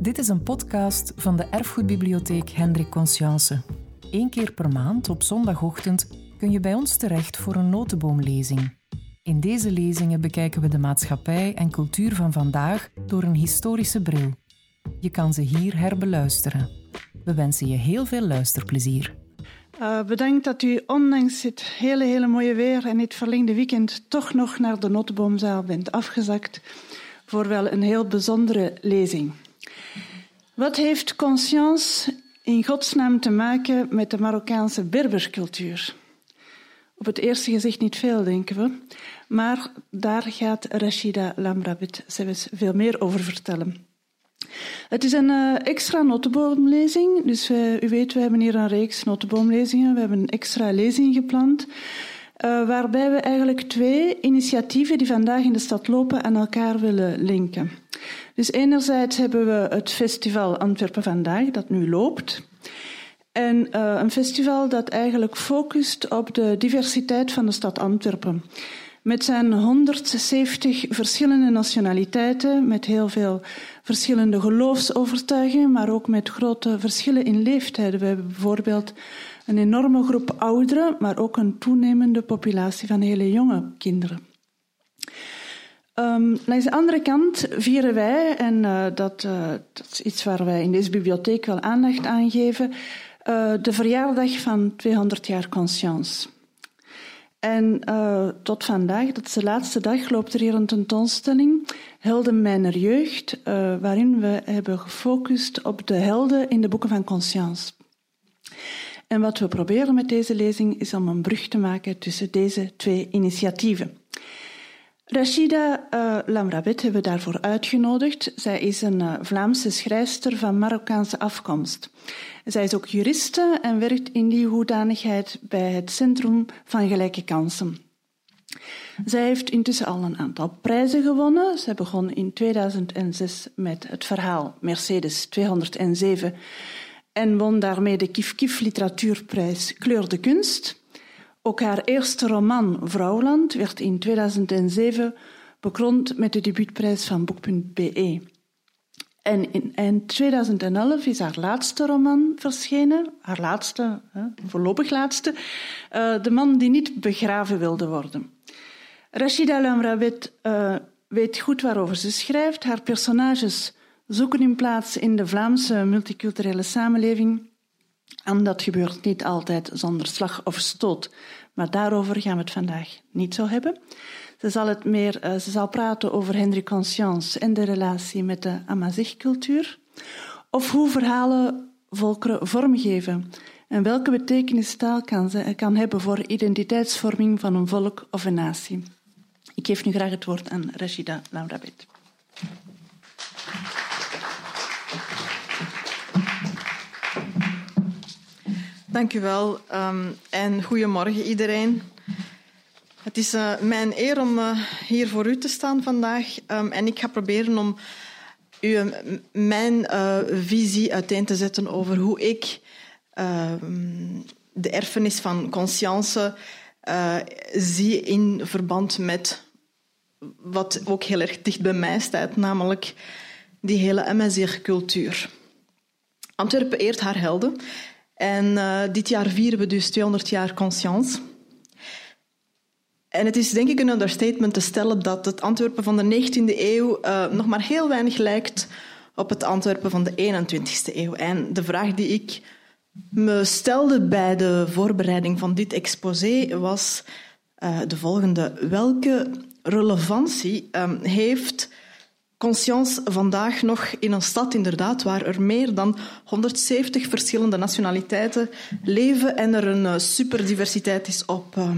Dit is een podcast van de Erfgoedbibliotheek Hendrik Conscience. Eén keer per maand op zondagochtend kun je bij ons terecht voor een notenboomlezing. In deze lezingen bekijken we de maatschappij en cultuur van vandaag door een historische bril. Je kan ze hier herbeluisteren. We wensen je heel veel luisterplezier. Uh, bedankt dat u ondanks het hele, hele mooie weer en het verlengde weekend toch nog naar de Notenboomzaal bent afgezakt voor wel een heel bijzondere lezing. Wat heeft conscience in godsnaam te maken met de Marokkaanse Berbercultuur? Op het eerste gezicht niet veel, denken we. Maar daar gaat Rashida Lamrabit zelfs veel meer over vertellen. Het is een uh, extra notenboomlezing. Dus uh, u weet, we hebben hier een reeks notenboomlezingen. We hebben een extra lezing gepland. Uh, waarbij we eigenlijk twee initiatieven die vandaag in de stad lopen aan elkaar willen linken. Dus enerzijds hebben we het festival Antwerpen Vandaag, dat nu loopt. En uh, een festival dat eigenlijk focust op de diversiteit van de stad Antwerpen. Met zijn 170 verschillende nationaliteiten, met heel veel verschillende geloofsovertuigingen, maar ook met grote verschillen in leeftijden. We hebben bijvoorbeeld een enorme groep ouderen, maar ook een toenemende populatie van hele jonge kinderen. Um, langs de andere kant vieren wij, en dat, uh, dat, is iets waar wij in deze bibliotheek wel aandacht aan geven, uh, de verjaardag van 200 jaar Conscience. En tot vandaag, dat is de laatste dag, loopt er hier een tentoonstelling, Helden mijner jeugd, waarin we hebben gefocust op de helden in de boeken van Conscience. En wat we proberen met deze lezing is om een brug te maken tussen deze twee initiatieven. Rashida uh, Lamrabet hebben we daarvoor uitgenodigd. Zij is een uh, Vlaamse schrijfster van Marokkaanse afkomst. Zij is ook juriste en werkt in die hoedanigheid bij het Centrum van Gelijke Kansen. Zij heeft intussen al een aantal prijzen gewonnen. Zij begon in 2006 met het verhaal Mercedes 207 en won daarmee de Kif Kif Literatuurprijs Kleur de Kunst. Ook haar eerste roman Vrouwland werd in 2007 bekroond met de debuutprijs van Boek.be. En in eind 2011 is haar laatste roman verschenen, haar laatste, voorlopig laatste, uh, De man die niet begraven wilde worden. Rashida Lamrawet uh, weet goed waarover ze schrijft. Haar personages zoeken hun plaats in de Vlaamse multiculturele samenleving. En dat gebeurt niet altijd zonder slag of stoot. Maar daarover gaan we het vandaag niet zo hebben. Ze zal, het meer, uh, ze zal praten over Hendrik Conscience en de relatie met de Amazigh-cultuur. Of hoe verhalen volkeren vormgeven en welke betekenis taal kan, ze, kan hebben voor identiteitsvorming van een volk of een natie. Ik geef nu graag het woord aan Rashida Laurabet. Dank u wel um, en goedemorgen iedereen. Het is uh, mijn eer om uh, hier voor u te staan vandaag um, en ik ga proberen om u uh, mijn visie uiteen te zetten over hoe ik ehm, de erfenis van conscience zie in verband met wat ook heel erg dicht bij mij staat, namelijk die hele Amazigh-cultuur. Antwerpen eert haar helden en uh, dit jaar vieren we dus 200 jaar conscience. En het is denk ik een understatement te stellen dat het Antwerpen van de 19e eeuw uh, nog maar heel weinig lijkt op het Antwerpen van de 21e eeuw. En de vraag die ik me stelde bij de voorbereiding van dit exposé was uh, de volgende. Welke relevantie um, heeft conscience vandaag nog in een stad, inderdaad, waar er meer dan 170 verschillende nationaliteiten leven en er een eh, superdiversiteit is op. Uh,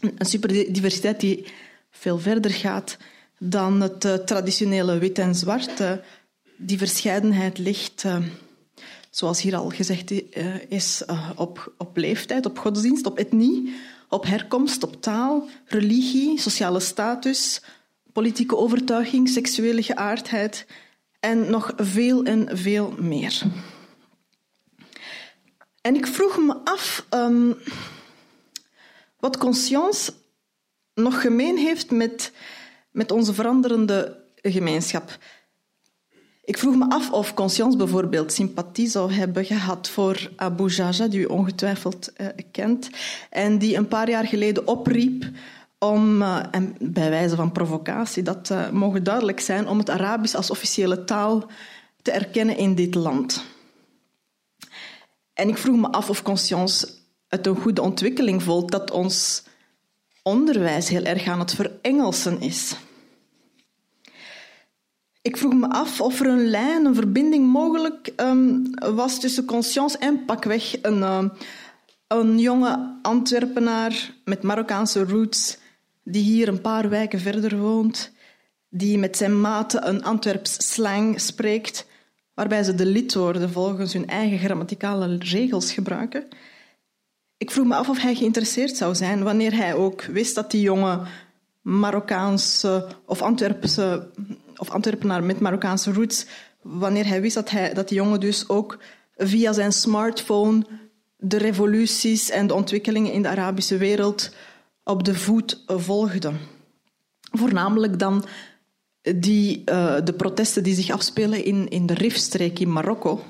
een superdiversiteit die veel verder gaat dan het uh, traditionele wit en zwart. Uh, die verscheidenheid ligt, zoals hier al gezegd is, op, op leeftijd, op godsdienst, op etnie, op herkomst, op taal, religie, sociale status, politieke overtuiging, seksuele geaardheid en nog veel en veel meer. En ik vroeg me af um, wat conscience nog gemeen heeft met, met onze veranderende gemeenschap. Ik vroeg me af of Conscience bijvoorbeeld sympathie zou hebben gehad voor Abu Jaja, die u ongetwijfeld uh, kent, en die een paar jaar geleden opriep om, uh, en bij wijze van provocatie, dat uh, mogen duidelijk zijn, om het Arabisch als officiële taal te erkennen in dit land. En ik vroeg me af of Conscience het een goede ontwikkeling voelt dat ons onderwijs heel erg aan het verengelsen is. Ik vroeg me af of er een lijn, een verbinding mogelijk um, was tussen Conscience en pakweg een, uh, een jonge Antwerpenaar met Marokkaanse roots die hier een paar wijken verder woont, die met zijn maten een Antwerps slang spreekt, waarbij ze de lidwoorden volgens hun eigen grammaticale regels gebruiken. Ik vroeg me af of hij geïnteresseerd zou zijn wanneer hij ook wist dat die jonge Marokkaanse of Antwerpse of Antwerpenaar met Marokkaanse roots, wanneer hij wist dat, hij, dat die jongen dus ook via zijn smartphone de revoluties en de ontwikkelingen in de Arabische wereld op de voet volgde. Voornamelijk dan die, uh, de protesten die zich afspelen in, in de Rifstreek in Marokko,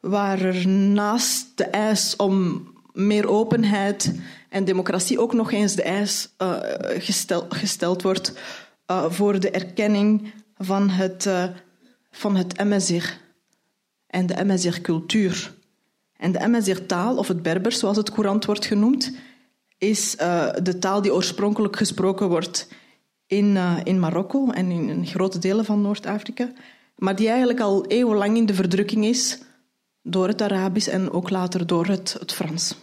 waar er naast de eis om meer openheid en democratie ook nog eens de eis gestel, gesteld wordt uh, voor de erkenning van het, van het Amazigh en de Amazigh-cultuur. En de Amazigh-taal, of het Berbers zoals het courant wordt genoemd, is uh, de taal die oorspronkelijk gesproken wordt in, in Marokko en in, grote delen van Noord-Afrika, maar die eigenlijk al eeuwenlang in de verdrukking is door het Arabisch en ook later door het, het Frans.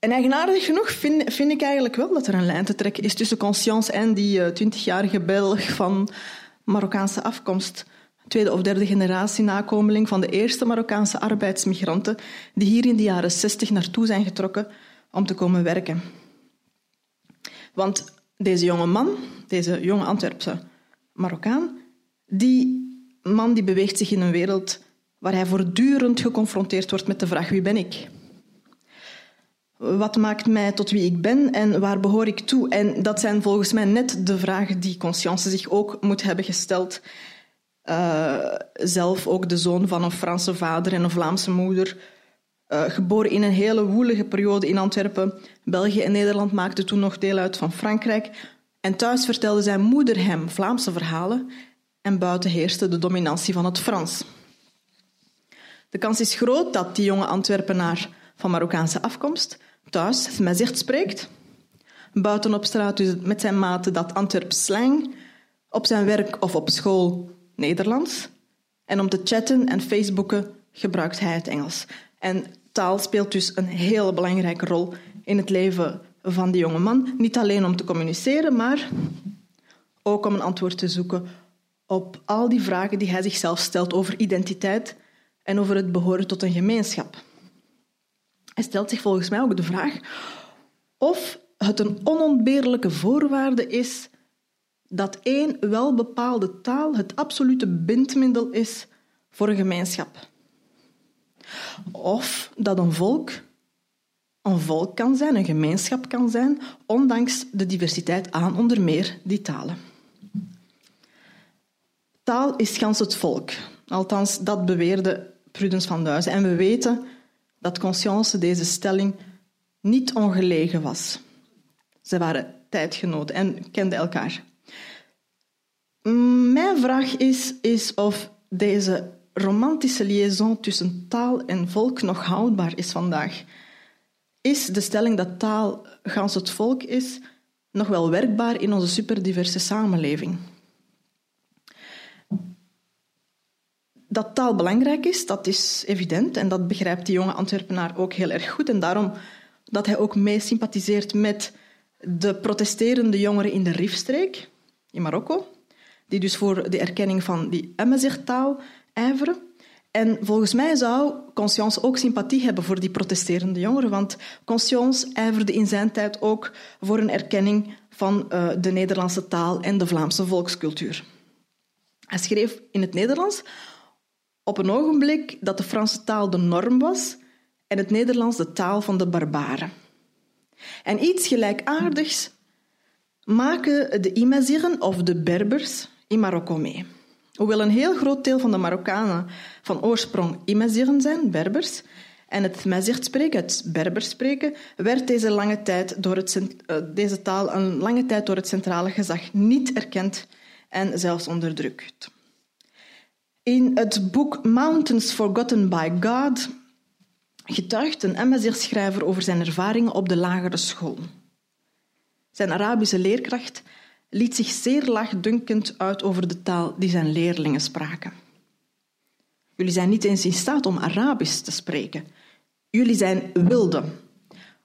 En eigenaardig genoeg vind, vind, ik eigenlijk wel dat er een lijn te trekken is tussen Conscience en die eh, twintigjarige uh, Belg van Marokkaanse afkomst. Tweede of derde generatie nakomeling van de eerste Marokkaanse arbeidsmigranten die hier in de jaren zestig naartoe zijn getrokken om te komen werken. Want deze jonge man, deze jonge Antwerpse Marokkaan, die man die beweegt zich in een wereld waar hij voortdurend geconfronteerd wordt met de vraag wie ben ik? Wat maakt mij tot wie ik ben en waar behoor ik toe? En dat zijn volgens mij net de vragen die Conscience zich ook moet hebben gesteld. Uh, zelf ook de zoon van een Franse vader en een Vlaamse moeder. Uh, geboren in een hele woelige periode in Antwerpen. België en Nederland maakten toen nog deel uit van Frankrijk. En thuis vertelde zijn moeder hem Vlaamse verhalen en buiten heerste de dominantie van het Frans. De kans is groot dat die jonge Antwerpenaar van Marokkaanse afkomst thuis zich spreekt. Buiten op straat dus met zijn maten dat Antwerps slang. Op zijn werk of op school Nederlands. En om te chatten en Facebooken gebruikt hij het Engels. En taal speelt dus een heel belangrijke rol in het leven van die jonge man. Niet alleen om te communiceren, maar ook om een antwoord te zoeken op al die vragen die hij zichzelf stelt over identiteit en over het behoren tot een gemeenschap. Hij stelt zich volgens mij ook de vraag of het een onontbeerlijke voorwaarde is dat één welbepaalde taal het absolute bindmiddel is voor een gemeenschap. Of dat een volk een volk kan zijn, een gemeenschap kan zijn, ondanks de diversiteit aan onder meer die talen. Taal is gans het volk. Althans, dat beweerde Prudence van Duizen. En we weten dat Conscience deze stelling niet ongelegen was. Ze waren tijdgenoten en kenden elkaar. Mijn vraag is, is of deze romantische liaison tussen taal en volk nog houdbaar is vandaag. Is de stelling dat taal gans het volk is nog wel werkbaar in onze superdiverse samenleving? Dat taal belangrijk is, dat is evident en dat begrijpt die jonge Antwerpenaar ook heel erg goed. En daarom dat hij ook mee sympathiseert met de protesterende jongeren in de Rifstreek, in Marokko, die dus voor de erkenning van die Amazigh-taal ijveren. En volgens mij zou Conscience ook sympathie hebben voor die protesterende jongeren, want Conscience ijverde in zijn tijd ook voor een erkenning van uh, de Nederlandse taal en de Vlaamse volkscultuur. Hij schreef in het Nederlands op een ogenblik dat de Franse taal de norm was en het Nederlands de taal van de barbaren. En iets gelijkaardigs maken de Imaziren of de Berbers in Marokko mee. Hoewel een heel groot deel van de Marokkanen van oorsprong Imaziren zijn, Berbers, en het Mazirt spreken, het Berbers spreken, werd deze, lange tijd door het, eh, deze taal een lange tijd door het centrale gezag niet erkend en zelfs onderdrukt. In het boek Mountains Forgotten by God getuigt een Amazigh-schrijver over zijn ervaringen op de lagere school. Zijn Arabische leerkracht liet zich zeer laagdunkend uit over de taal die zijn leerlingen spraken. Jullie zijn niet eens in staat om Arabisch te spreken. Jullie zijn wilden.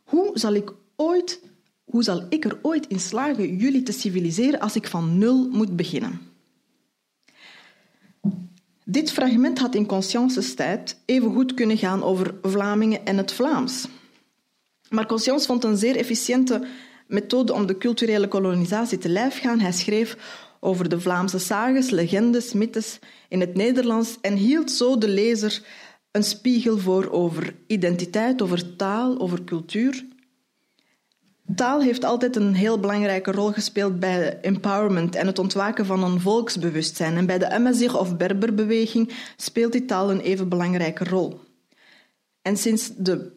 Hoe zal ik, ooit, hoe zal ik er ooit in slagen jullie te civiliseren als ik van nul moet beginnen? Dit fragment had in Conscience's tijd even goed kunnen gaan over Vlamingen en het Vlaams. Maar Conscience vond een zeer efficiënte methode om de culturele kolonisatie te lijf gaan. Hij schreef over de Vlaamse sages, legendes, mythes in het Nederlands en hield zo de lezer een spiegel voor over identiteit, over taal, over cultuur. Taal heeft altijd een heel belangrijke rol gespeeld bij empowerment en het ontwaken van een volksbewustzijn. En bij de Amazigh of Berberbeweging speelt die taal een even belangrijke rol. En sinds de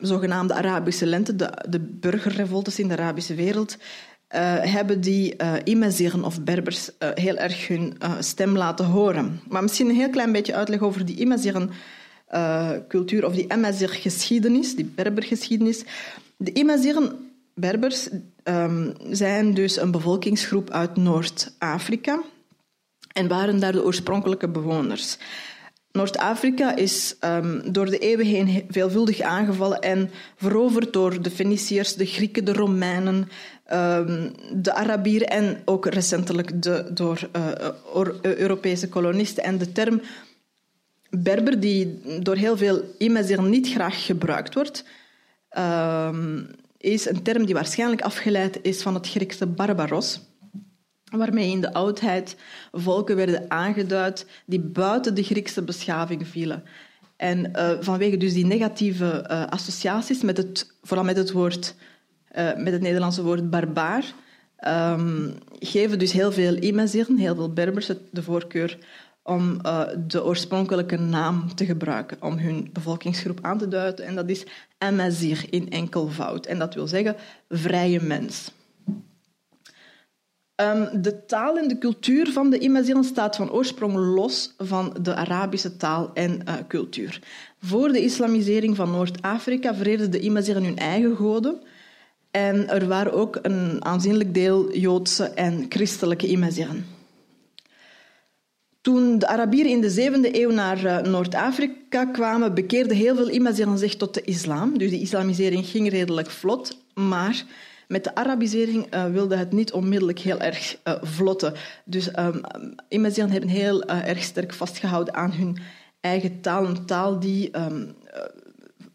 zogenaamde Arabische lente, de, de burgerrevoltes in de Arabische wereld, uh, hebben die uh, of Berbers uh, heel erg hun stem laten horen. Maar misschien een heel klein beetje uitleg over die Imaziren cultuur of die Amazigh geschiedenis, die Berbergeschiedenis. De Imaziren Berbers um, zijn dus een bevolkingsgroep uit Noord-Afrika en waren daar de oorspronkelijke bewoners. Noord-Afrika is um, door de eeuwen heen veelvuldig aangevallen en veroverd door de Feniciërs, de Grieken, de Romeinen, um, de Arabieren en ook recentelijk de, door uh, Europese kolonisten. En de term Berber, die door heel veel Imazir niet graag gebruikt wordt, um, is een term die waarschijnlijk afgeleid is van het Griekse barbaros waarmee in de oudheid volken werden aangeduid die buiten de Griekse beschaving vielen. En uh, vanwege dus die negatieve uh, associaties, met het, vooral met het, woord, uh, met het Nederlandse woord barbaar, um, geven dus heel veel Imaziren, heel veel Berbers, de voorkeur om de oorspronkelijke naam te gebruiken, om hun bevolkingsgroep aan te duiden. En dat is Amazir in enkelvoud. En dat wil zeggen vrije mens. Um, de taal en de cultuur van de Imaziren staat van oorsprong los van de Arabische taal en uh, cultuur. Voor de islamisering van Noord-Afrika vereerden de Imaziren hun eigen goden. En er waren ook een aanzienlijk deel Joodse en christelijke Imaziren. Toen de Arabieren in de zevende eeuw naar uh, Noord-Afrika kwamen, bekeerden heel veel Imaziren zich tot de islam. Dus de islamisering ging redelijk vlot, maar met de Arabisering uh, wilde het niet onmiddellijk heel erg uh, vlotten. Dus um, hebben heel uh, erg sterk vastgehouden aan hun eigen taal. Een taal die um,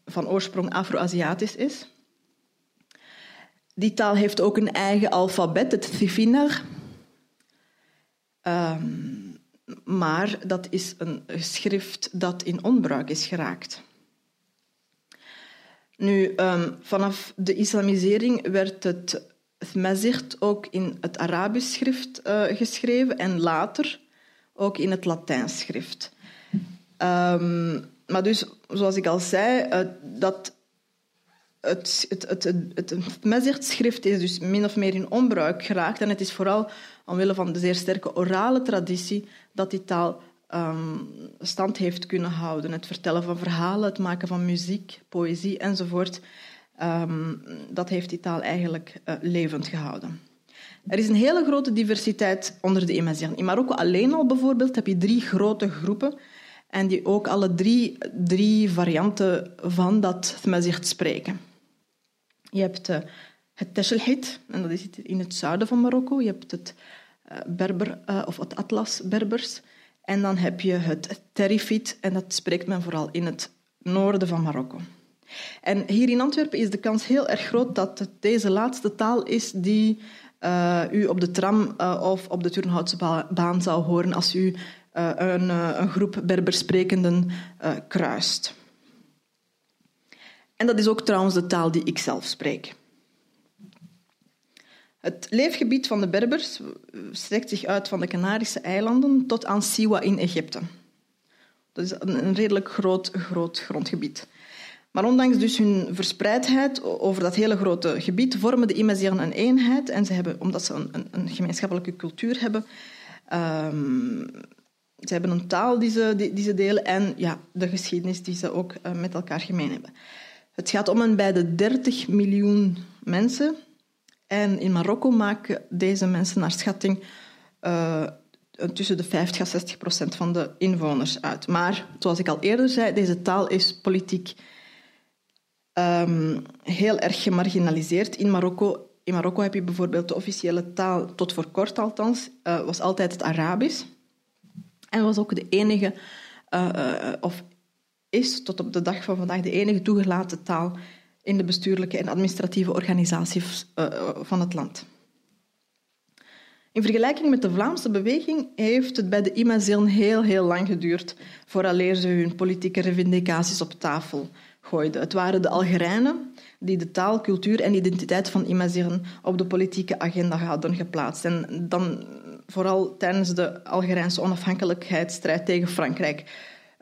van oorsprong Afro-Aziatisch is. Die taal heeft ook een eigen alfabet, het Thifinar. Um, maar dat is een schrift dat in onbruik is geraakt. Nu, um, vanaf de islamisering werd het Mazirt ook in het Arabisch schrift uh, geschreven en later ook in het Latijns schrift. Um, maar dus, zoals ik al zei, uh, dat het, het, het, het, het is dus min of meer in onbruik geraakt. En het is vooral omwille van de zeer sterke orale traditie dat die taal um, stand heeft kunnen houden. Het vertellen van verhalen, het maken van muziek, poëzie enzovoort. Um, dat heeft die taal eigenlijk uh, levend gehouden. Er is een hele grote diversiteit onder de Imaziren. In Marokko alleen al bijvoorbeeld heb je drie grote groepen en die ook alle drie, drie varianten van dat Tmazight spreken. Je hebt uh, het Teshelhit, en dat is in het zuiden van Marokko. Je hebt het uh, Berber, of het Atlas-Berbers. En dan heb je het terrifiet, en dat spreekt men vooral in het noorden van Marokko. En hier in Antwerpen is de kans heel erg groot dat het deze laatste taal is die uh, u op de tram uh, of op de Turnhoutse baan zou horen als u uh, een, een, groep Berbersprekenden kruist. En dat is ook trouwens de taal die ik zelf spreek. Het leefgebied van de Berbers strekt zich uit van de Canarische eilanden tot aan Siwa in Egypte. Dat is een redelijk groot, groot grondgebied. Maar ondanks dus hun verspreidheid over dat hele grote gebied vormen de Imazighen een eenheid. En ze hebben, omdat ze een, een gemeenschappelijke cultuur hebben, um, ze hebben een taal die ze, die, ze delen en ja, de geschiedenis die ze ook uh, met elkaar gemeen hebben. Het gaat om een bij de 30 miljoen mensen. En in Marokko maken deze mensen naar schatting uh, tussen de 50 en 60 procent van de inwoners uit. Maar, zoals ik al eerder zei, deze taal is politiek um, heel erg gemarginaliseerd. In Marokko, in Marokko heb je bijvoorbeeld de officiële taal, tot voor kort althans, uh, was altijd het Arabisch. En was ook de enige, uh, of is tot op de dag van vandaag de enige toegelaten taal in de bestuurlijke en administratieve organisaties van het land. In vergelijking met de Vlaamse beweging heeft het bij de Imazighen heel, heel lang geduurd vooraleer ze hun politieke revendicaties op tafel gooiden. Het waren de Algerijnen die de taal, cultuur en identiteit van Imazighen op de politieke agenda hadden geplaatst. En dan vooral tijdens de Algerijnse onafhankelijkheidsstrijd tegen Frankrijk,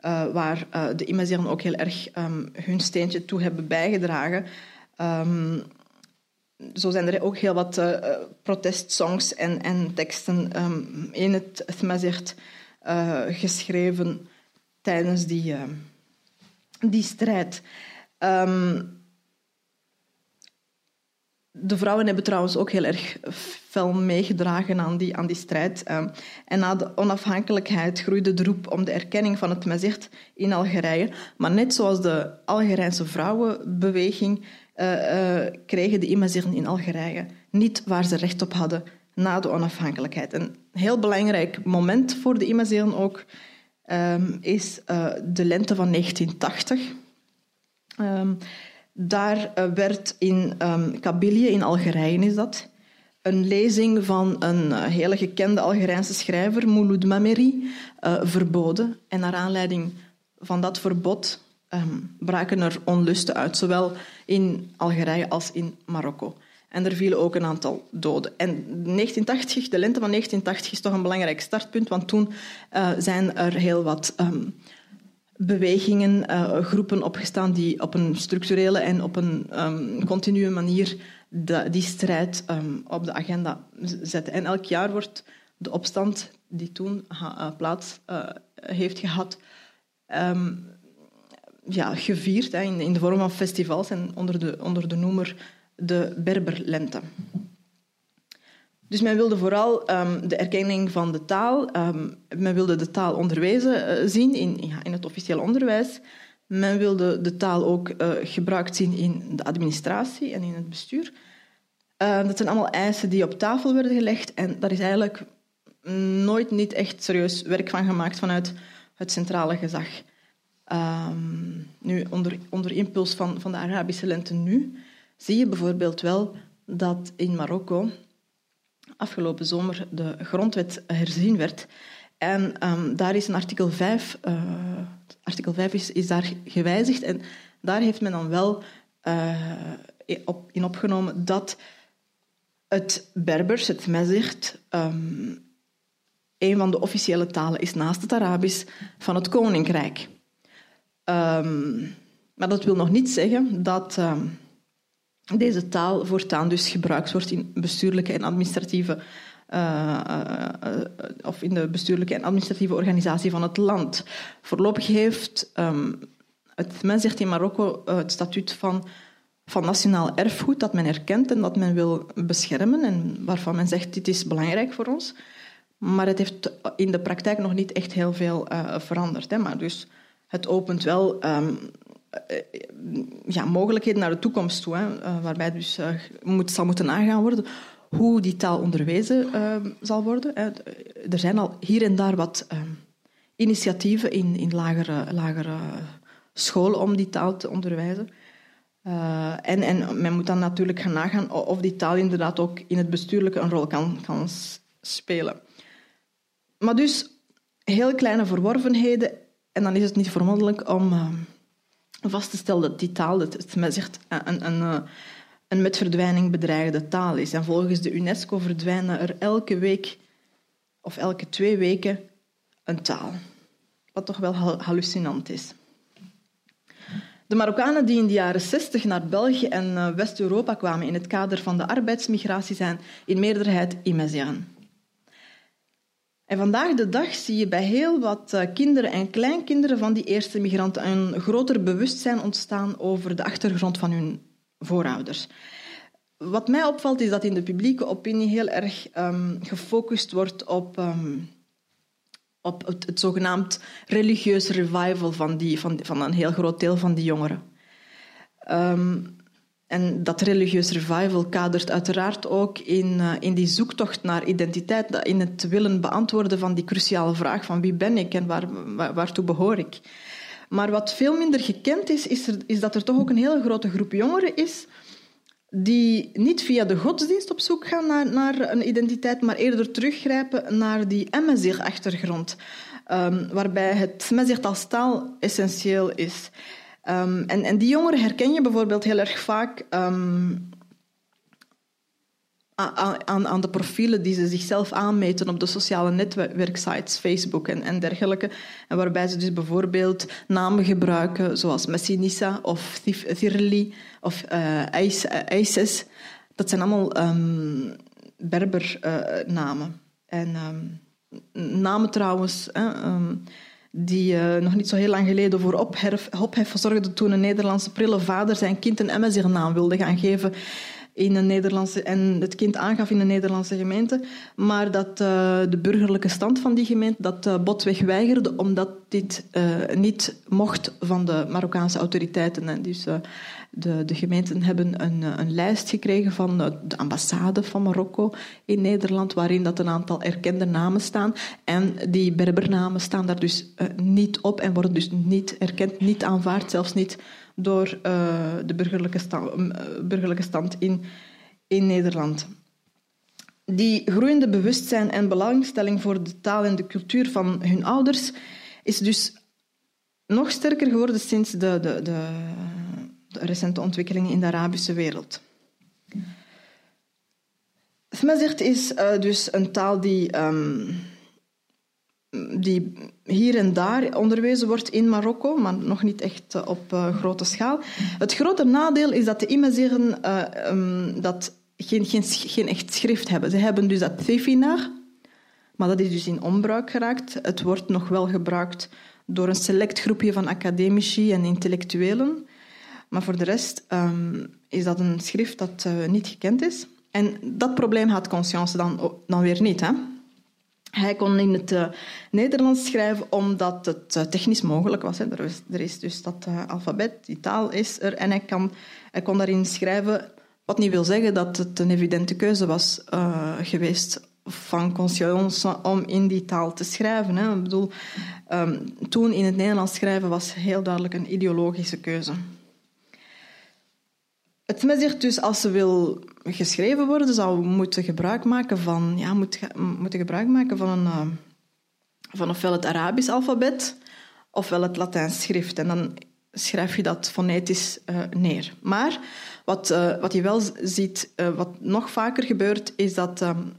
uh, waar uh, de Imazighen ook heel erg um, hun steentje toe hebben bijgedragen. Um, zo zijn er ook heel wat uh, protestsongs en, en teksten um, in het Thmazicht uh, geschreven tijdens die, die strijd. De vrouwen hebben trouwens ook heel erg fel meegedragen aan die, aan die strijd. Um, en na de onafhankelijkheid groeide de roep om de erkenning van het Mazicht in Algerije. Maar net zoals de Algerijnse vrouwenbeweging uh, kregen de Imazighen in Algerije niet waar ze recht op hadden na de onafhankelijkheid. Een heel belangrijk moment voor de Imazighen ook um, is uh, de lente van 1980. Um, daar werd in um, Kabylie, in Algerije is dat, een lezing van een hele gekende Algerijnse schrijver, Mouloud Mameri, verboden. En naar aanleiding van dat verbod um, braken er onlusten uit, zowel in Algerije als in Marokko. En er vielen ook een aantal doden. En 1980, de lente van 1980 is toch een belangrijk startpunt, want toen zijn er heel wat um, bewegingen, uh, groepen opgestaan die op een structurele en op een um, continue manier die strijd um, op de agenda zetten. En elk jaar wordt de opstand die toen uh, plaats heeft gehad, ja, gevierd in, in, de vorm van festivals en onder de, onder de noemer de Berberlente. Dus men wilde vooral um, de erkenning van de taal. Um, men wilde de taal onderwezen uh, zien in, ja, in het officieel onderwijs. Men wilde de taal ook uh, gebruikt zien in de administratie en in het bestuur. Uh, dat zijn allemaal eisen die op tafel werden gelegd. En daar is eigenlijk nooit niet echt serieus werk van gemaakt vanuit het centrale gezag. Nu, onder, onder impuls van, van de Arabische lente nu, zie je bijvoorbeeld wel dat in Marokko afgelopen zomer de grondwet herzien werd. En um, daar is een artikel 5, uh, artikel 5 is, is daar gewijzigd en daar heeft men dan wel op, in opgenomen dat het Berbers, het Mezicht, um, een van de officiële talen is naast het Arabisch van het Koninkrijk. Um, maar dat wil nog niet zeggen dat deze taal voortaan dus gebruikt wordt in bestuurlijke en administratieve uh, uh, of in de bestuurlijke en administratieve organisatie van het land. Voorlopig heeft um, het, men zegt in Marokko het statuut van, van nationaal erfgoed dat men erkent en dat men wil beschermen en waarvan men zegt dit is belangrijk voor ons. Maar het heeft in de praktijk nog niet echt heel veel veranderd. Hè. Maar dus het opent wel um, ja, mogelijkheden naar de toekomst toe, hè, uh, waarbij dus uh, moet, zal moeten nagaan worden hoe die taal onderwezen uh, zal worden. Er zijn al hier en daar wat ehm, initiatieven in, in lagere, lagere scholen om die taal te onderwijzen. en, en men moet dan natuurlijk gaan nagaan of die taal inderdaad ook in het bestuurlijke een rol kan, kan spelen. Maar dus heel kleine verworvenheden en dan is het niet vermoedelijk om uh, vast te stellen dat die taal, het, het zegt, een, een, een met verdwijning bedreigde taal is. En volgens de UNESCO verdwijnen er elke week of elke twee weken een taal. Wat toch wel hallucinant is. De Marokkanen die in de jaren 60 naar België en eh, West-Europa kwamen in het kader van de arbeidsmigratie zijn in meerderheid Imeziaan. En vandaag de dag zie je bij heel wat eh, kinderen en kleinkinderen van die eerste migranten een groter bewustzijn ontstaan over de achtergrond van hun voorouders. Wat mij opvalt is dat in de publieke opinie heel erg um, gefocust wordt op, um, op het, het, zogenaamd religieus revival van, die, van, van een heel groot deel van die jongeren. Um, en dat religieus revival kadert uiteraard ook in, uh, in die zoektocht naar identiteit, in het willen beantwoorden van die cruciale vraag van wie ben ik en waar, waar, waartoe behoor ik. Maar wat veel minder gekend is, is, is dat er toch ook een hele grote groep jongeren is die niet via de godsdienst op zoek gaan naar, naar een identiteit, maar eerder teruggrijpen naar die Emmezig-achtergrond, um, waarbij het Mezig als taal essentieel is. Um, en, en die jongeren herken je bijvoorbeeld heel erg vaak um, aan, aan, de profielen die ze zichzelf aanmeten op de sociale netwerksites, Facebook en, en dergelijke. En waarbij ze dus bijvoorbeeld namen gebruiken zoals Messinissa of Thirli of uh, Isis. Dat zijn allemaal um, Berber-namen. Uh, en namen trouwens... die uh, nog niet zo heel lang geleden voor ophef, ophef zorgde toen een Nederlandse prille vader zijn kind een MSR-naam wilde gaan geven in een Nederlandse, en het kind aangaf in een Nederlandse gemeente, maar dat uh, de burgerlijke stand van die gemeente dat uh, botweg weigerde, omdat dit uh, niet mocht van de Marokkaanse autoriteiten. En dus de, de gemeenten hebben een, een lijst gekregen van de ambassade van Marokko in Nederland, waarin dat een aantal erkende namen staan. En die Berbernamen staan daar dus niet op en worden dus niet erkend, niet aanvaard, zelfs niet door uh, de burgerlijke stand, uh, burgerlijke stand in, in Nederland. Die groeiende bewustzijn en belangstelling voor de taal en de cultuur van hun ouders is dus nog sterker geworden sinds de, de, de, recente ontwikkelingen in de Arabische wereld. Smezert is uh, dus een taal die um, die hier en daar onderwezen wordt in Marokko, maar nog niet echt eh, op uh, grote schaal. Het grote nadeel is dat de Imazighen uh, um, dat geen, geen, geen, echt schrift hebben. Ze hebben dus dat Thefinar, maar dat is dus in onbruik geraakt. Het wordt nog wel gebruikt door een select groepje van academici en intellectuelen. Maar voor de rest um, is dat een schrift dat niet gekend is. En dat probleem had Conscience dan, dan weer niet. Hè? Hij kon in het uh, Nederlands schrijven omdat het uh, technisch mogelijk was. Hè. Er, is, er, is, dus dat uh, alfabet, die taal is er, en hij, kan, hij kon daarin schrijven. Wat niet wil zeggen dat het een evidente keuze was geweest van conscience om in die taal te schrijven. Hè. Ik bedoel, um, toen in het Nederlands schrijven was heel duidelijk een ideologische keuze. Het zegt dus, als ze wil geschreven worden, zou moeten gebruik maken van, ja, moet, moeten gebruik maken van, een, uh, van ofwel het Arabisch alfabet ofwel het Latijns schrift. En dan schrijf je dat fonetisch uh, neer. Maar wat, uh, wat je wel ziet, wat nog vaker gebeurt, is dat um,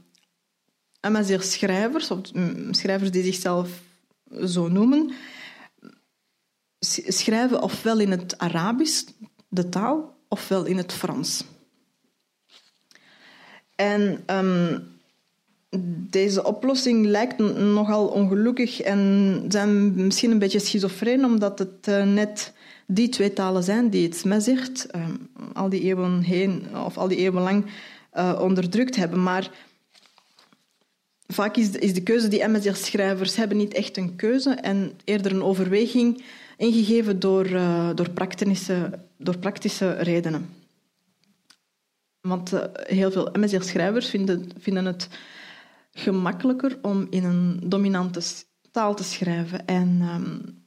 schrijvers, of schrijvers die zichzelf zo noemen, schrijven ofwel in het Arabisch, de taal, ofwel in het Frans. En um, deze oplossing lijkt nogal ongelukkig en zijn misschien een beetje schizofreen, omdat het uh, net die twee talen zijn die het zegt, um, al die eeuwen heen of al die eeuwen lang uh, onderdrukt hebben. Maar vaak is de, is de keuze die MSR-schrijvers hebben niet echt een keuze en eerder een overweging ingegeven door, uh, door, praktische, door praktische redenen. Want uh, heel veel MSR-schrijvers vinden, vinden het gemakkelijker om in een dominante taal te schrijven. En um,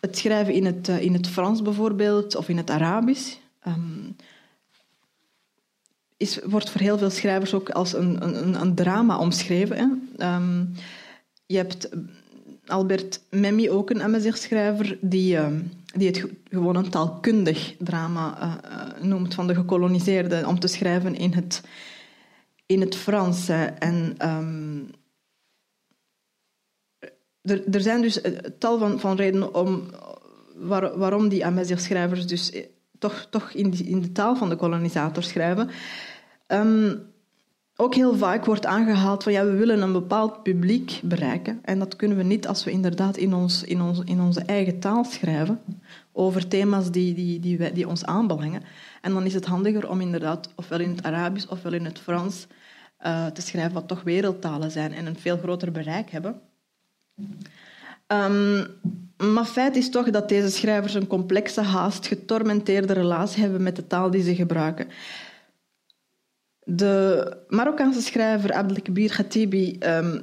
het schrijven in het, uh, in het Frans bijvoorbeeld, of in het Arabisch, um, is, wordt voor heel veel schrijvers ook als een, een, een drama omschreven. Hè. Um, je hebt Albert Memmi, ook een MSR-schrijver, die, ehm, die het gewoon een taalkundig drama uh, noemt van de gekoloniseerden, om te schrijven in het, in het Frans. En um, er, er zijn dus tal van, van redenen om, waar, waarom die MSR-schrijvers dus toch, toch in, in de taal van de kolonisator schrijven. Um, ook heel vaak wordt aangehaald van ja, we willen een bepaald publiek bereiken. En dat kunnen we niet als we inderdaad in, ons, in, ons, in onze eigen taal schrijven over thema's die, die, die, wij, die ons aanbelangen. En dan is het handiger om inderdaad ofwel in het Arabisch ofwel in het Frans uh, te schrijven, wat toch wereldtalen zijn en een veel groter bereik hebben. Um, maar feit is toch dat deze schrijvers een complexe, haast getormenteerde relatie hebben met de taal die ze gebruiken. De Marokkaanse schrijver Abdelkabir Khatibi um,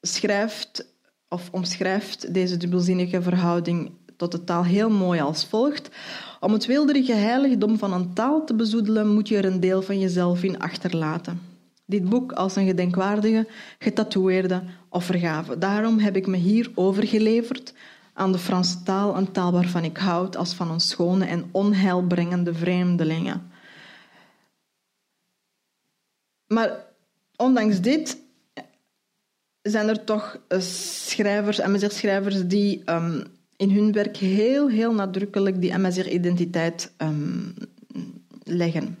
schrijft of omschrijft deze dubbelzinnige verhouding tot de taal heel mooi als volgt. Om het wilderige heiligdom van een taal te bezoedelen, moet je er een deel van jezelf in achterlaten. Dit boek als een gedenkwaardige, getatoeëerde offergave. Daarom heb ik me hier overgeleverd aan de Franse taal, een taal waarvan ik houd als van een schone en onheilbrengende vreemdelingen. Maar ondanks dit zijn er toch eh, schrijvers, MSR-schrijvers, die um, in hun werk heel, heel nadrukkelijk die MSR-identiteit um, leggen.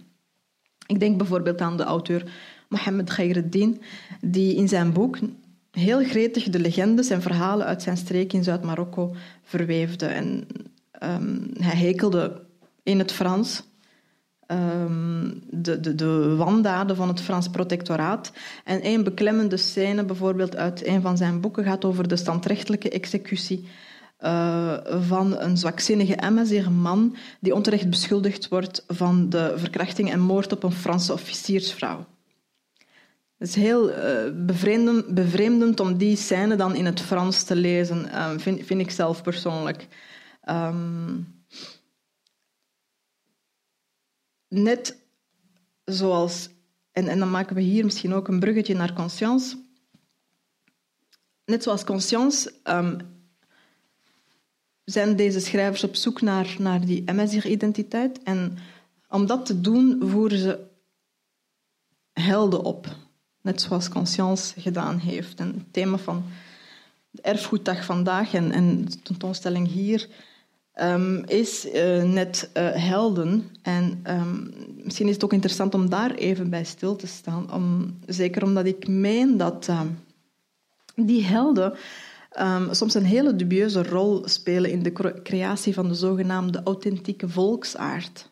Ik denk bijvoorbeeld aan de auteur Mohammed Khaireddin, die in zijn boek heel gretig de legendes en verhalen uit zijn streek in Zuid-Marokko verweefde. En um, hij hekelde in het Frans um, de, de, de wandaden van het Frans protectoraat. En een beklemmende scène, bijvoorbeeld uit een van zijn boeken, gaat over de standrechtelijke executie uh, van een zwakzinnige MSR man die onterecht beschuldigd wordt van de verkrachting en moord op een Franse officiersvrouw. Het is heel uh, bevreemdend, bevreemdend, om die scène dan in het Frans te lezen, uh, vind, vind, ik zelf persoonlijk. Um, net zoals, en, en dan maken we hier misschien ook een bruggetje naar conscience. Net zoals conscience um, zijn deze schrijvers op zoek naar, naar die MSR-identiteit. En om dat te doen voeren ze helden op. Net zoals Conscience gedaan heeft. En het thema van de erfgoeddag vandaag en, en de tentoonstelling hier um, is uh, net uh, helden. En um, misschien is het ook interessant om daar even bij stil te staan. Om, zeker omdat ik meen dat uh, die helden soms een hele dubieuze rol spelen in de creatie van de zogenaamde authentieke volksaard.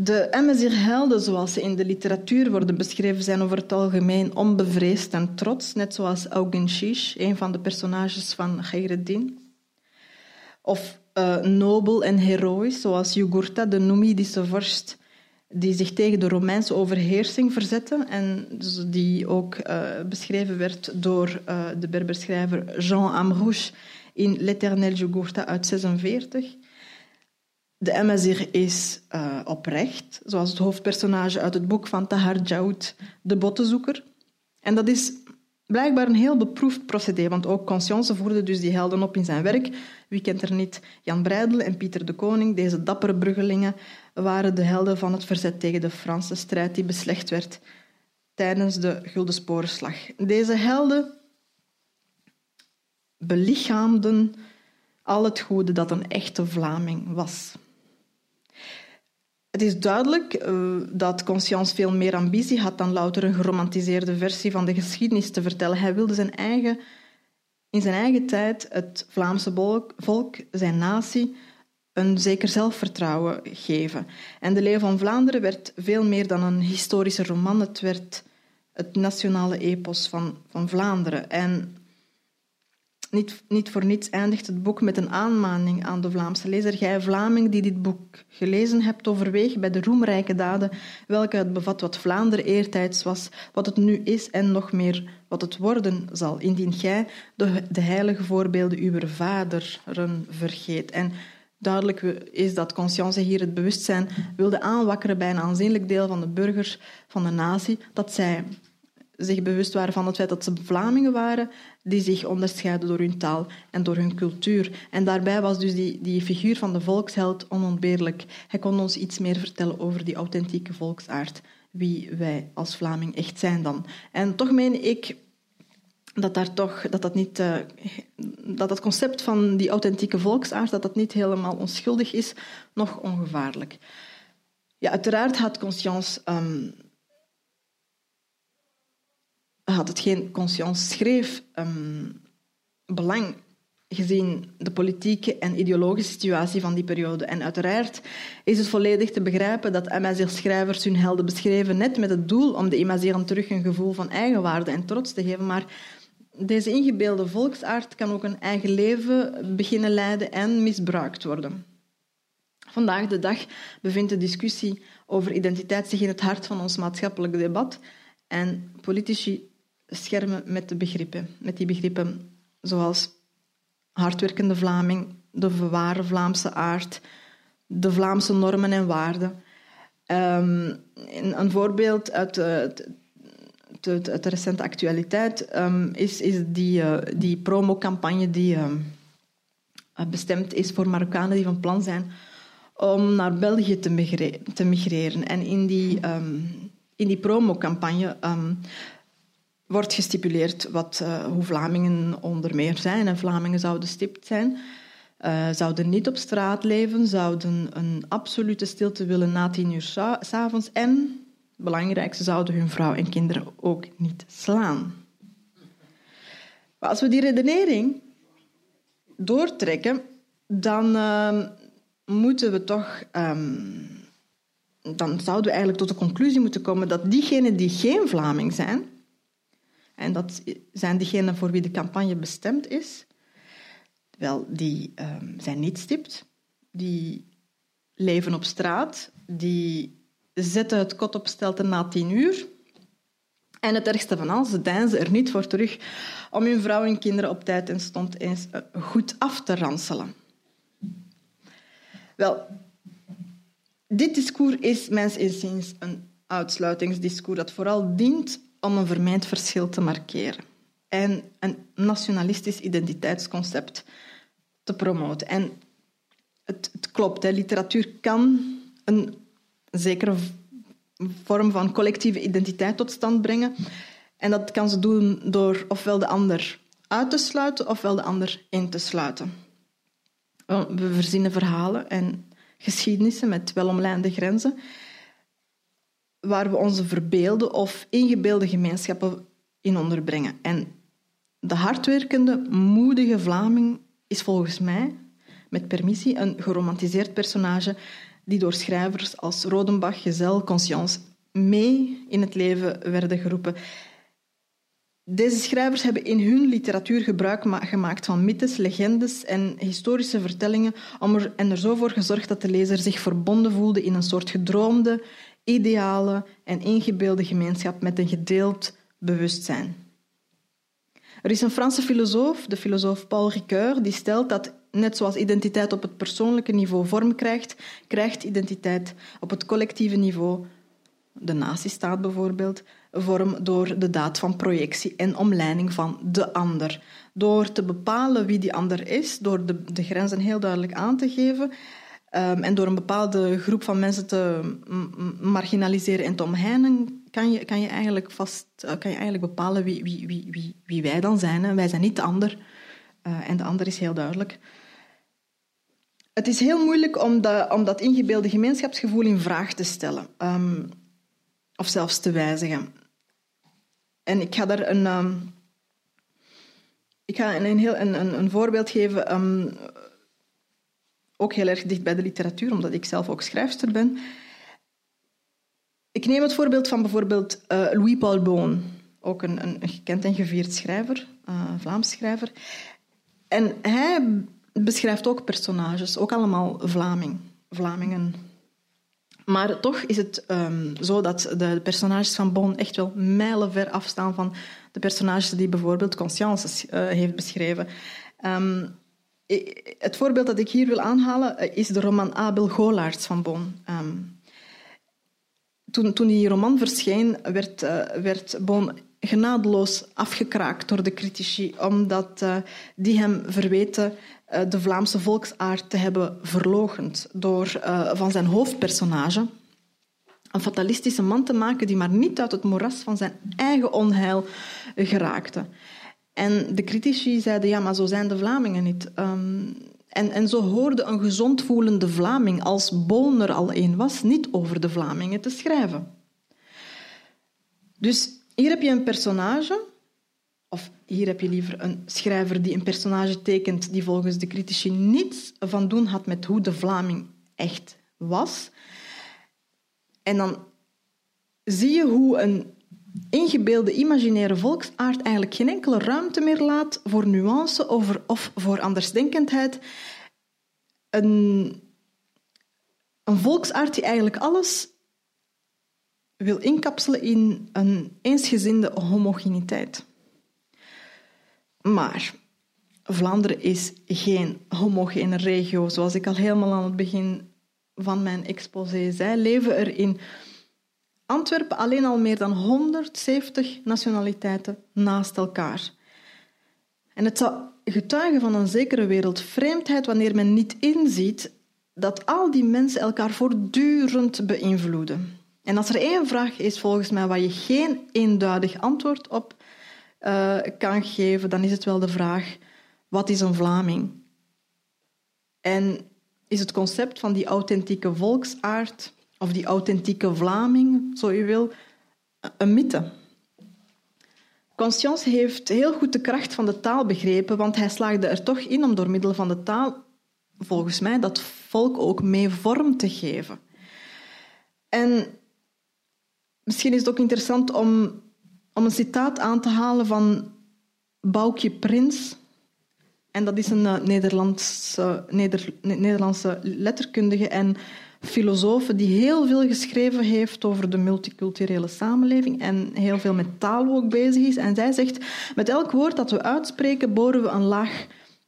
De MSR-helden, zoals ze in de literatuur worden beschreven, zijn over het algemeen onbevreesd en trots, net zoals Augen Shish, een van de personages van Khaireddin. Of uh, nobel en heroïs, zoals Jugurtha, de Numidische vorst, die zich tegen de Romeinse overheersing verzette en die ook uh, beschreven werd door uh, de Berberschrijver Jean Amrouche in L'Éternel Jugurtha uit 46. De MSR is uh, oprecht, zoals het hoofdpersonage uit het boek van Tahar Jaoud, De Bottenzoeker. En dat is blijkbaar een heel beproefd procedé, want ook Conscience voerde dus die helden op in zijn werk. Wie kent er niet? Jan Breidel en Pieter de Koning, deze dappere bruggelingen, waren de helden van het verzet tegen de Franse strijd die beslecht werd tijdens de Gulden Sporenslag. Deze helden belichaamden al het goede dat een echte Vlaming was. Het is duidelijk uh, dat Conscience veel meer ambitie had dan louter een geromantiseerde versie van de geschiedenis te vertellen. Hij wilde zijn eigen, in zijn eigen tijd het Vlaamse volk, volk, zijn natie, een zeker zelfvertrouwen geven. En de Leeuw van Vlaanderen werd veel meer dan een historische roman. Het werd het nationale epos van, van Vlaanderen. En niet, niet voor niets eindigt het boek met een aanmaning aan de Vlaamse lezer. Gij Vlaming die dit boek gelezen hebt, overweeg bij de roemrijke daden welke het bevat wat Vlaanderen eertijds was, wat het nu is en nog meer wat het worden zal, indien gij de, de heilige voorbeelden uw vaderen vergeet. En duidelijk is dat Conscience hier het bewustzijn wilde aanwakkeren bij een aanzienlijk deel van de burgers van de natie, dat zij zich bewust waren van het feit dat ze Vlamingen waren, die zich onderscheiden door hun taal en door hun cultuur. En daarbij was dus die, die figuur van de volksheld onontbeerlijk. Hij kon ons iets meer vertellen over die authentieke volksaard, wie wij als Vlaming echt zijn dan. En toch meen ik dat daar toch, dat dat niet, uh, dat het concept van die authentieke volksaard, dat dat niet helemaal onschuldig is, nog ongevaarlijk. Ja, uiteraard had Conscience um, had hetgeen Conscience schreef um, belang gezien de politieke en ideologische situatie van die periode. En uiteraard is het volledig te begrijpen dat MSL-schrijvers hun helden beschreven net met het doel om de Imazeren terug een gevoel van eigenwaarde en trots te geven, maar deze ingebeelde volksaard kan ook een eigen leven beginnen leiden en misbruikt worden. Vandaag de dag bevindt de discussie over identiteit zich in het hart van ons maatschappelijk debat en politici schermen met de begrippen, met die begrippen zoals hardwerkende Vlaming, de ware Vlaamse aard, de Vlaamse normen en waarden. Um, een voorbeeld uit het de, recente actualiteit um, is, is die, uh, die promocampagne die uh, bestemd is voor Marokkanen die van plan zijn om naar België te, migreren. En in die, um, in die promocampagne wordt gestipuleerd wat, uh, hoe Vlamingen onder meer zijn. En Vlamingen zouden stipt zijn, uh, zouden niet op straat leven, zouden een absolute stilte willen na tien uur s'avonds en Belangrijk, ze zouden hun vrouw en kinderen ook niet slaan. Als we die redenering doortrekken, dan uh, moeten we toch. Um, dan zouden we eigenlijk tot de conclusie moeten komen dat diegenen die geen Vlaming zijn, en dat zijn diegenen voor wie de campagne bestemd is, wel, die um, zijn niet stipt, die leven op straat, die zetten het kot op stelte na tien uur. En het ergste van alles, ze deinzen er niet voor terug om hun vrouw en kinderen op tijd en stond eens eh, goed af te ranselen. Wel, dit discours is inziens een uitsluitingsdiscours dat vooral dient om een vermeend verschil te markeren en een nationalistisch identiteitsconcept te promoten. En het, het klopt, hè, literatuur kan een zekere vorm van collectieve identiteit tot stand brengen. En dat kan ze doen door ofwel de ander uit te sluiten ofwel de ander in te sluiten. We verzinnen verhalen en geschiedenissen met welomlijnde grenzen, waar we onze verbeelde of ingebeelde gemeenschappen in onderbrengen. En de hardwerkende, moedige Vlaming is volgens mij, met permissie, een geromantiseerd personage die door schrijvers als Rodenbach, Gezel, Conscience mee in het leven werden geroepen. Deze schrijvers hebben in hun literatuur gebruik gemaakt van mythes, legendes en historische vertellingen om er, en er zo voor gezorgd dat de lezer zich verbonden voelde in een soort gedroomde, ideale en ingebeelde gemeenschap met een gedeeld bewustzijn. Er is een Franse filosoof, de filosoof Paul Ricoeur, die stelt dat net zoals identiteit op het persoonlijke niveau vorm krijgt, krijgt identiteit op het collectieve niveau, de nazistaat bijvoorbeeld, vorm door de daad van projectie en omleiding van de ander. Door te bepalen wie die ander is, door de, de grenzen heel duidelijk aan te geven um, en door een bepaalde groep van mensen te marginaliseren en te omheinen, kan je, kan je, eigenlijk, vast, eh, kan je eigenlijk bepalen wie, wie, wie, wie, wie wij dan zijn. Wij zijn niet de ander. Uh, en de ander is heel duidelijk. Het is heel moeilijk om, om dat ingebeelde gemeenschapsgevoel in vraag te stellen. Um, of zelfs te wijzigen. En ik ga daar een, um, ik ga een, heel, een, een, voorbeeld geven, ook heel erg dicht bij de literatuur, omdat ik zelf ook schrijfster ben. Ik neem het voorbeeld van bijvoorbeeld uh, Louis-Paul Boon, ook een, een, gekend en gevierd schrijver, uh, Vlaams schrijver. En hij beschrijft ook personages, ook allemaal Vlaming, Vlamingen. Maar toch is het um, zo dat de personages van Bon echt wel mijlenver afstaan van de personages die bijvoorbeeld Conscience uh, heeft beschreven. Um, het voorbeeld dat ik hier wil aanhalen eh, is de roman Abel Golaerts van Bon. Um, toen, toen die roman verscheen, werd, uh, werd Bon genadeloos afgekraakt door de critici, omdat die hem verweten de Vlaamse volksaard te hebben verlogend door van zijn hoofdpersonage een fatalistische man te maken die maar niet uit het moeras van zijn eigen onheil geraakte. En de critici zeiden, ja, maar zo zijn de Vlamingen niet. Um, en, en zo hoorde een gezond voelende Vlaming, als Boon er al een was, niet over de Vlamingen te schrijven. Dus hier heb je een personage, of hier heb je liever een schrijver die een personage tekent die volgens de critici niets van doen had met hoe de Vlaming echt was. En dan zie je hoe een ingebeelde imaginaire volksaard eigenlijk geen enkele ruimte meer laat voor nuance over, of voor andersdenkendheid. Een, een volksaard die eigenlijk alles wil inkapselen in een eensgezinde homogeniteit. Maar Vlaanderen is geen homogene regio, zoals ik al helemaal aan het begin van mijn exposé zei. Leven er in Antwerpen alleen al meer dan 170 nationaliteiten naast elkaar. En het zou getuigen van een zekere wereldvreemdheid wanneer men niet inziet dat al die mensen elkaar voortdurend beïnvloeden. En als er één vraag is volgens mij waar je geen eenduidig antwoord op uh, kan geven, dan is het wel de vraag: wat is een Vlaming? En is het concept van die authentieke volksaard of die authentieke Vlaming, zo je wil, een mythe? Conscience heeft heel goed de kracht van de taal begrepen, want hij slaagde er toch in om door middel van de taal, volgens mij, dat volk ook mee vorm te geven. En misschien is het ook interessant om, om een citaat aan te halen van Boukje Prins. En dat is een uh, Nederlandse, Neder, Nederlandse letterkundige en filosoof die heel veel geschreven heeft over de multiculturele samenleving en heel veel met taal ook bezig is. En zij zegt, met elk woord dat we uitspreken, boren we een laag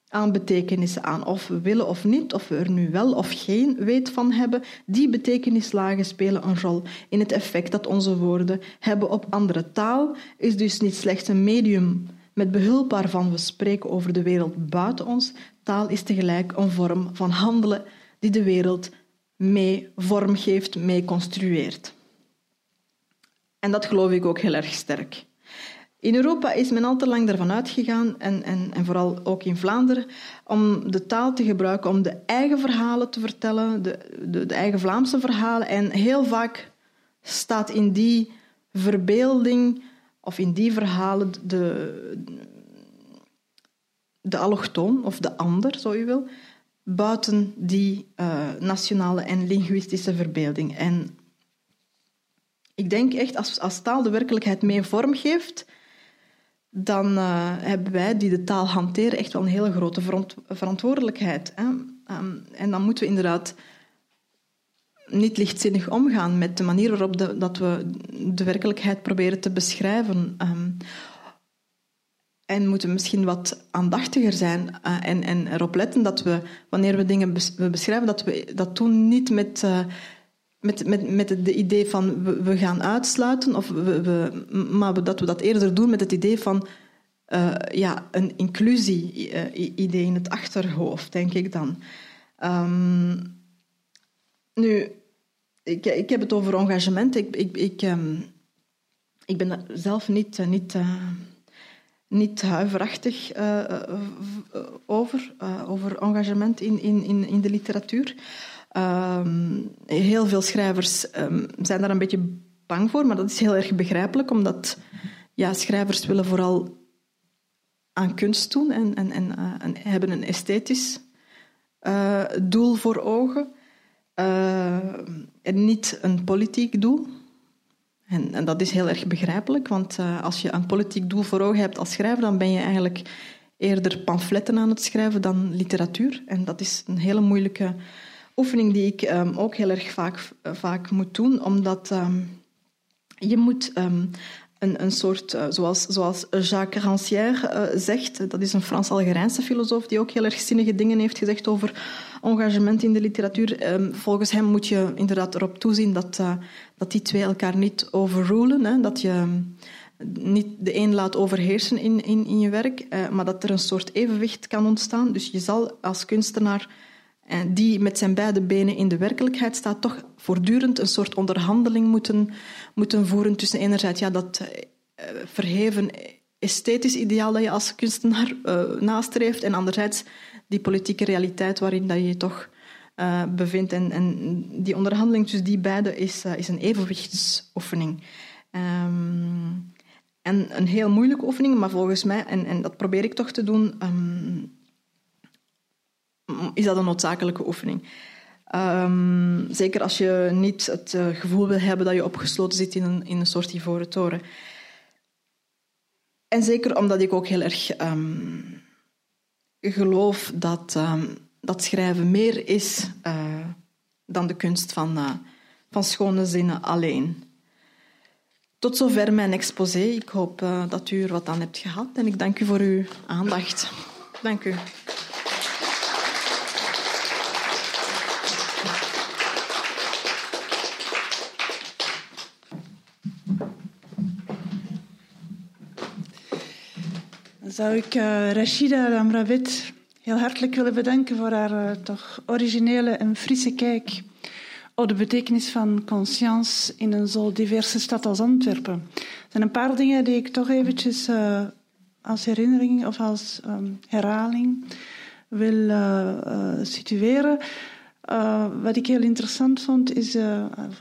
aan betekenissen aan. Of we willen of niet, of we er nu wel of geen weet van hebben, die betekenislagen spelen een rol in het effect dat onze woorden hebben op andere. Taal is dus niet slechts een medium met behulp waarvan we spreken over de wereld buiten ons. Taal is tegelijk een vorm van handelen die de wereld mee vormgeeft, mee construeert. En dat geloof ik ook heel erg sterk. In Europa is men al te lang ervan uitgegaan, en, en, en vooral ook in Vlaanderen, om de taal te gebruiken om de eigen verhalen te vertellen, de, de, de eigen Vlaamse verhalen. En heel vaak staat in die verbeelding of in die verhalen de, de allochtoon of de ander, zo je wil, buiten die uh, nationale en linguïstische verbeelding. En ik denk echt, als, als taal de werkelijkheid mee vormgeeft, dan uh, hebben wij die de taal hanteren echt wel een hele grote verantwoordelijkheid. Hè? Um, en dan moeten we inderdaad niet lichtzinnig omgaan met de manier waarop dat we de werkelijkheid proberen te beschrijven. Um, en moeten misschien wat aandachtiger zijn uh, en, en erop letten dat we, wanneer we dingen we beschrijven, dat we dat doen niet met, uh, met, met, met het idee van we, gaan uitsluiten, of we, we, maar dat we dat eerder doen met het idee van uh, ja, een inclusie-idee in het achterhoofd, denk ik dan. Um, nu, ik, ik heb het over engagement. Ik, ik, ik, um, ik ben zelf niet. niet niet huiverachtig uh, over, uh, over engagement in, in, in de literatuur. Ehm, heel veel schrijvers um, zijn daar een beetje bang voor, maar dat is heel erg begrijpelijk, omdat ja, schrijvers willen vooral aan kunst doen en, en, en, en hebben een esthetisch doel voor ogen en niet een politiek doel. En, en, dat is heel erg begrijpelijk, want uh, als je een politiek doel voor ogen hebt als schrijver, dan ben je eigenlijk eerder pamfletten aan het schrijven dan literatuur. En dat is een hele moeilijke oefening die ik um, ook heel erg vaak, vaak moet doen, omdat um, je moet um, een, een soort, uh, zoals, zoals Jacques Rancière zegt, dat is een Frans-Algerijnse filosoof die ook heel erg zinnige dingen heeft gezegd over engagement in de literatuur. Ehm, volgens hem moet je inderdaad erop toezien dat, dat die twee elkaar niet overrulen. Dat je niet de een laat overheersen in, in, in je werk, maar dat er een soort evenwicht kan ontstaan. Dus je zal als kunstenaar uh, die met zijn beide benen in de werkelijkheid staat, toch voortdurend een soort onderhandeling moeten, moeten voeren tussen enerzijds ja, dat uh, verheven esthetisch ideaal dat je als kunstenaar nastreeft en anderzijds die politieke realiteit waarin dat je je toch bevindt. En, en die onderhandeling tussen die beide is, is een evenwichtsoefening. Um, en een heel moeilijke oefening, maar volgens mij, en, en dat probeer ik toch te doen, um, is dat een noodzakelijke oefening. Um, zeker als je niet het uh, gevoel wil hebben dat je opgesloten zit in een, in een soort ivoren toren. En zeker omdat ik ook heel erg um, geloof dat, dat schrijven meer is uh, dan de kunst van, uh, van schone zinnen alleen. Tot zover mijn exposé. Ik hoop dat u er wat aan hebt gehad en ik dank u voor uw aandacht. Dank u. zou ik uh, Rashida Lamravit heel hartelijk willen bedanken voor haar uh, toch originele en frisse kijk Oh, de betekenis van conscience in een zo diverse stad als Antwerpen. Er zijn een paar dingen die ik toch eventjes uh, als herinnering of als um, herhaling wil situeren. wat ik heel interessant vond, is,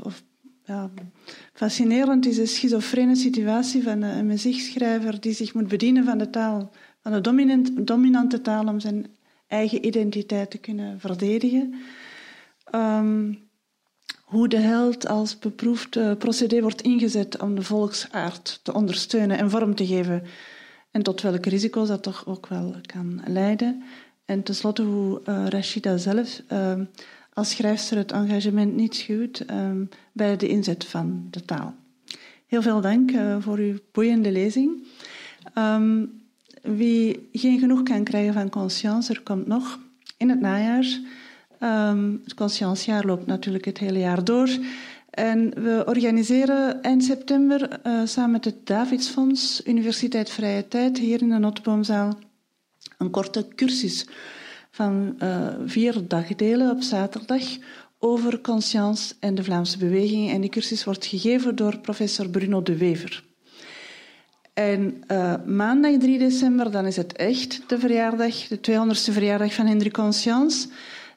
of ja, fascinerend, is de schizofrene situatie van een muziekschrijver die zich moet bedienen van de taal, van de dominant, dominante taal om zijn eigen identiteit te kunnen verdedigen. Um, hoe de held als beproefd uh, procedé wordt ingezet om de volksaard te ondersteunen en vorm te geven. En tot welke risico's dat toch ook wel kan leiden. En tenslotte hoe uh, Rashida zelf uh, als schrijfster het engagement niet schuwt bij de inzet van de taal. Heel veel dank voor uw boeiende lezing. Um, wie geen genoeg kan krijgen van conscience, er komt nog in het najaar Um, het conscientiejaar loopt natuurlijk het hele jaar door. En we organiseren eind september uh, samen met het Davidsfonds, Universiteit Vrije Tijd, hier in de Notboomzaal, een korte cursus van uh, vier dagdelen op zaterdag over conscience en de Vlaamse beweging. En die cursus wordt gegeven door professor Bruno de Wever. En uh, maandag 3 december, dan is het echt de verjaardag, de 200ste verjaardag van Hendrik Conscience.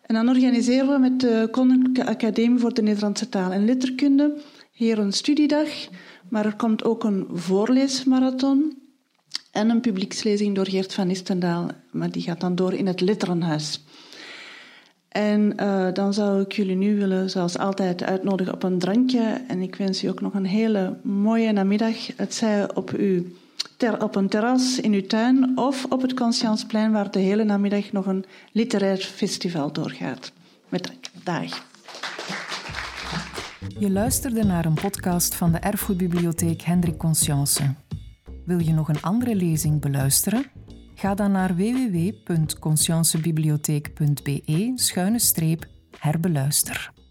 En dan organiseren we met de Koninklijke Academie voor de Nederlandse Taal en Letterkunde hier een studiedag, maar er komt ook een voorleesmarathon en een publiekslezing door Geert van Istendaal, maar die gaat dan door in het Letterenhuis. En uh, dan zou ik jullie nu willen, zoals altijd, uitnodigen op een drankje. En ik wens u ook nog een hele mooie namiddag. Het zij op uw ter, op een terras in uw tuin of op het Conscienceplein, waar de hele namiddag nog een literair festival doorgaat. Met dag. Je luisterde naar een podcast van de Erfgoedbibliotheek Hendrik Conscience. Wil je nog een andere lezing beluisteren? Ga dan naar www.consciencebibliotheek.be-herbeluister.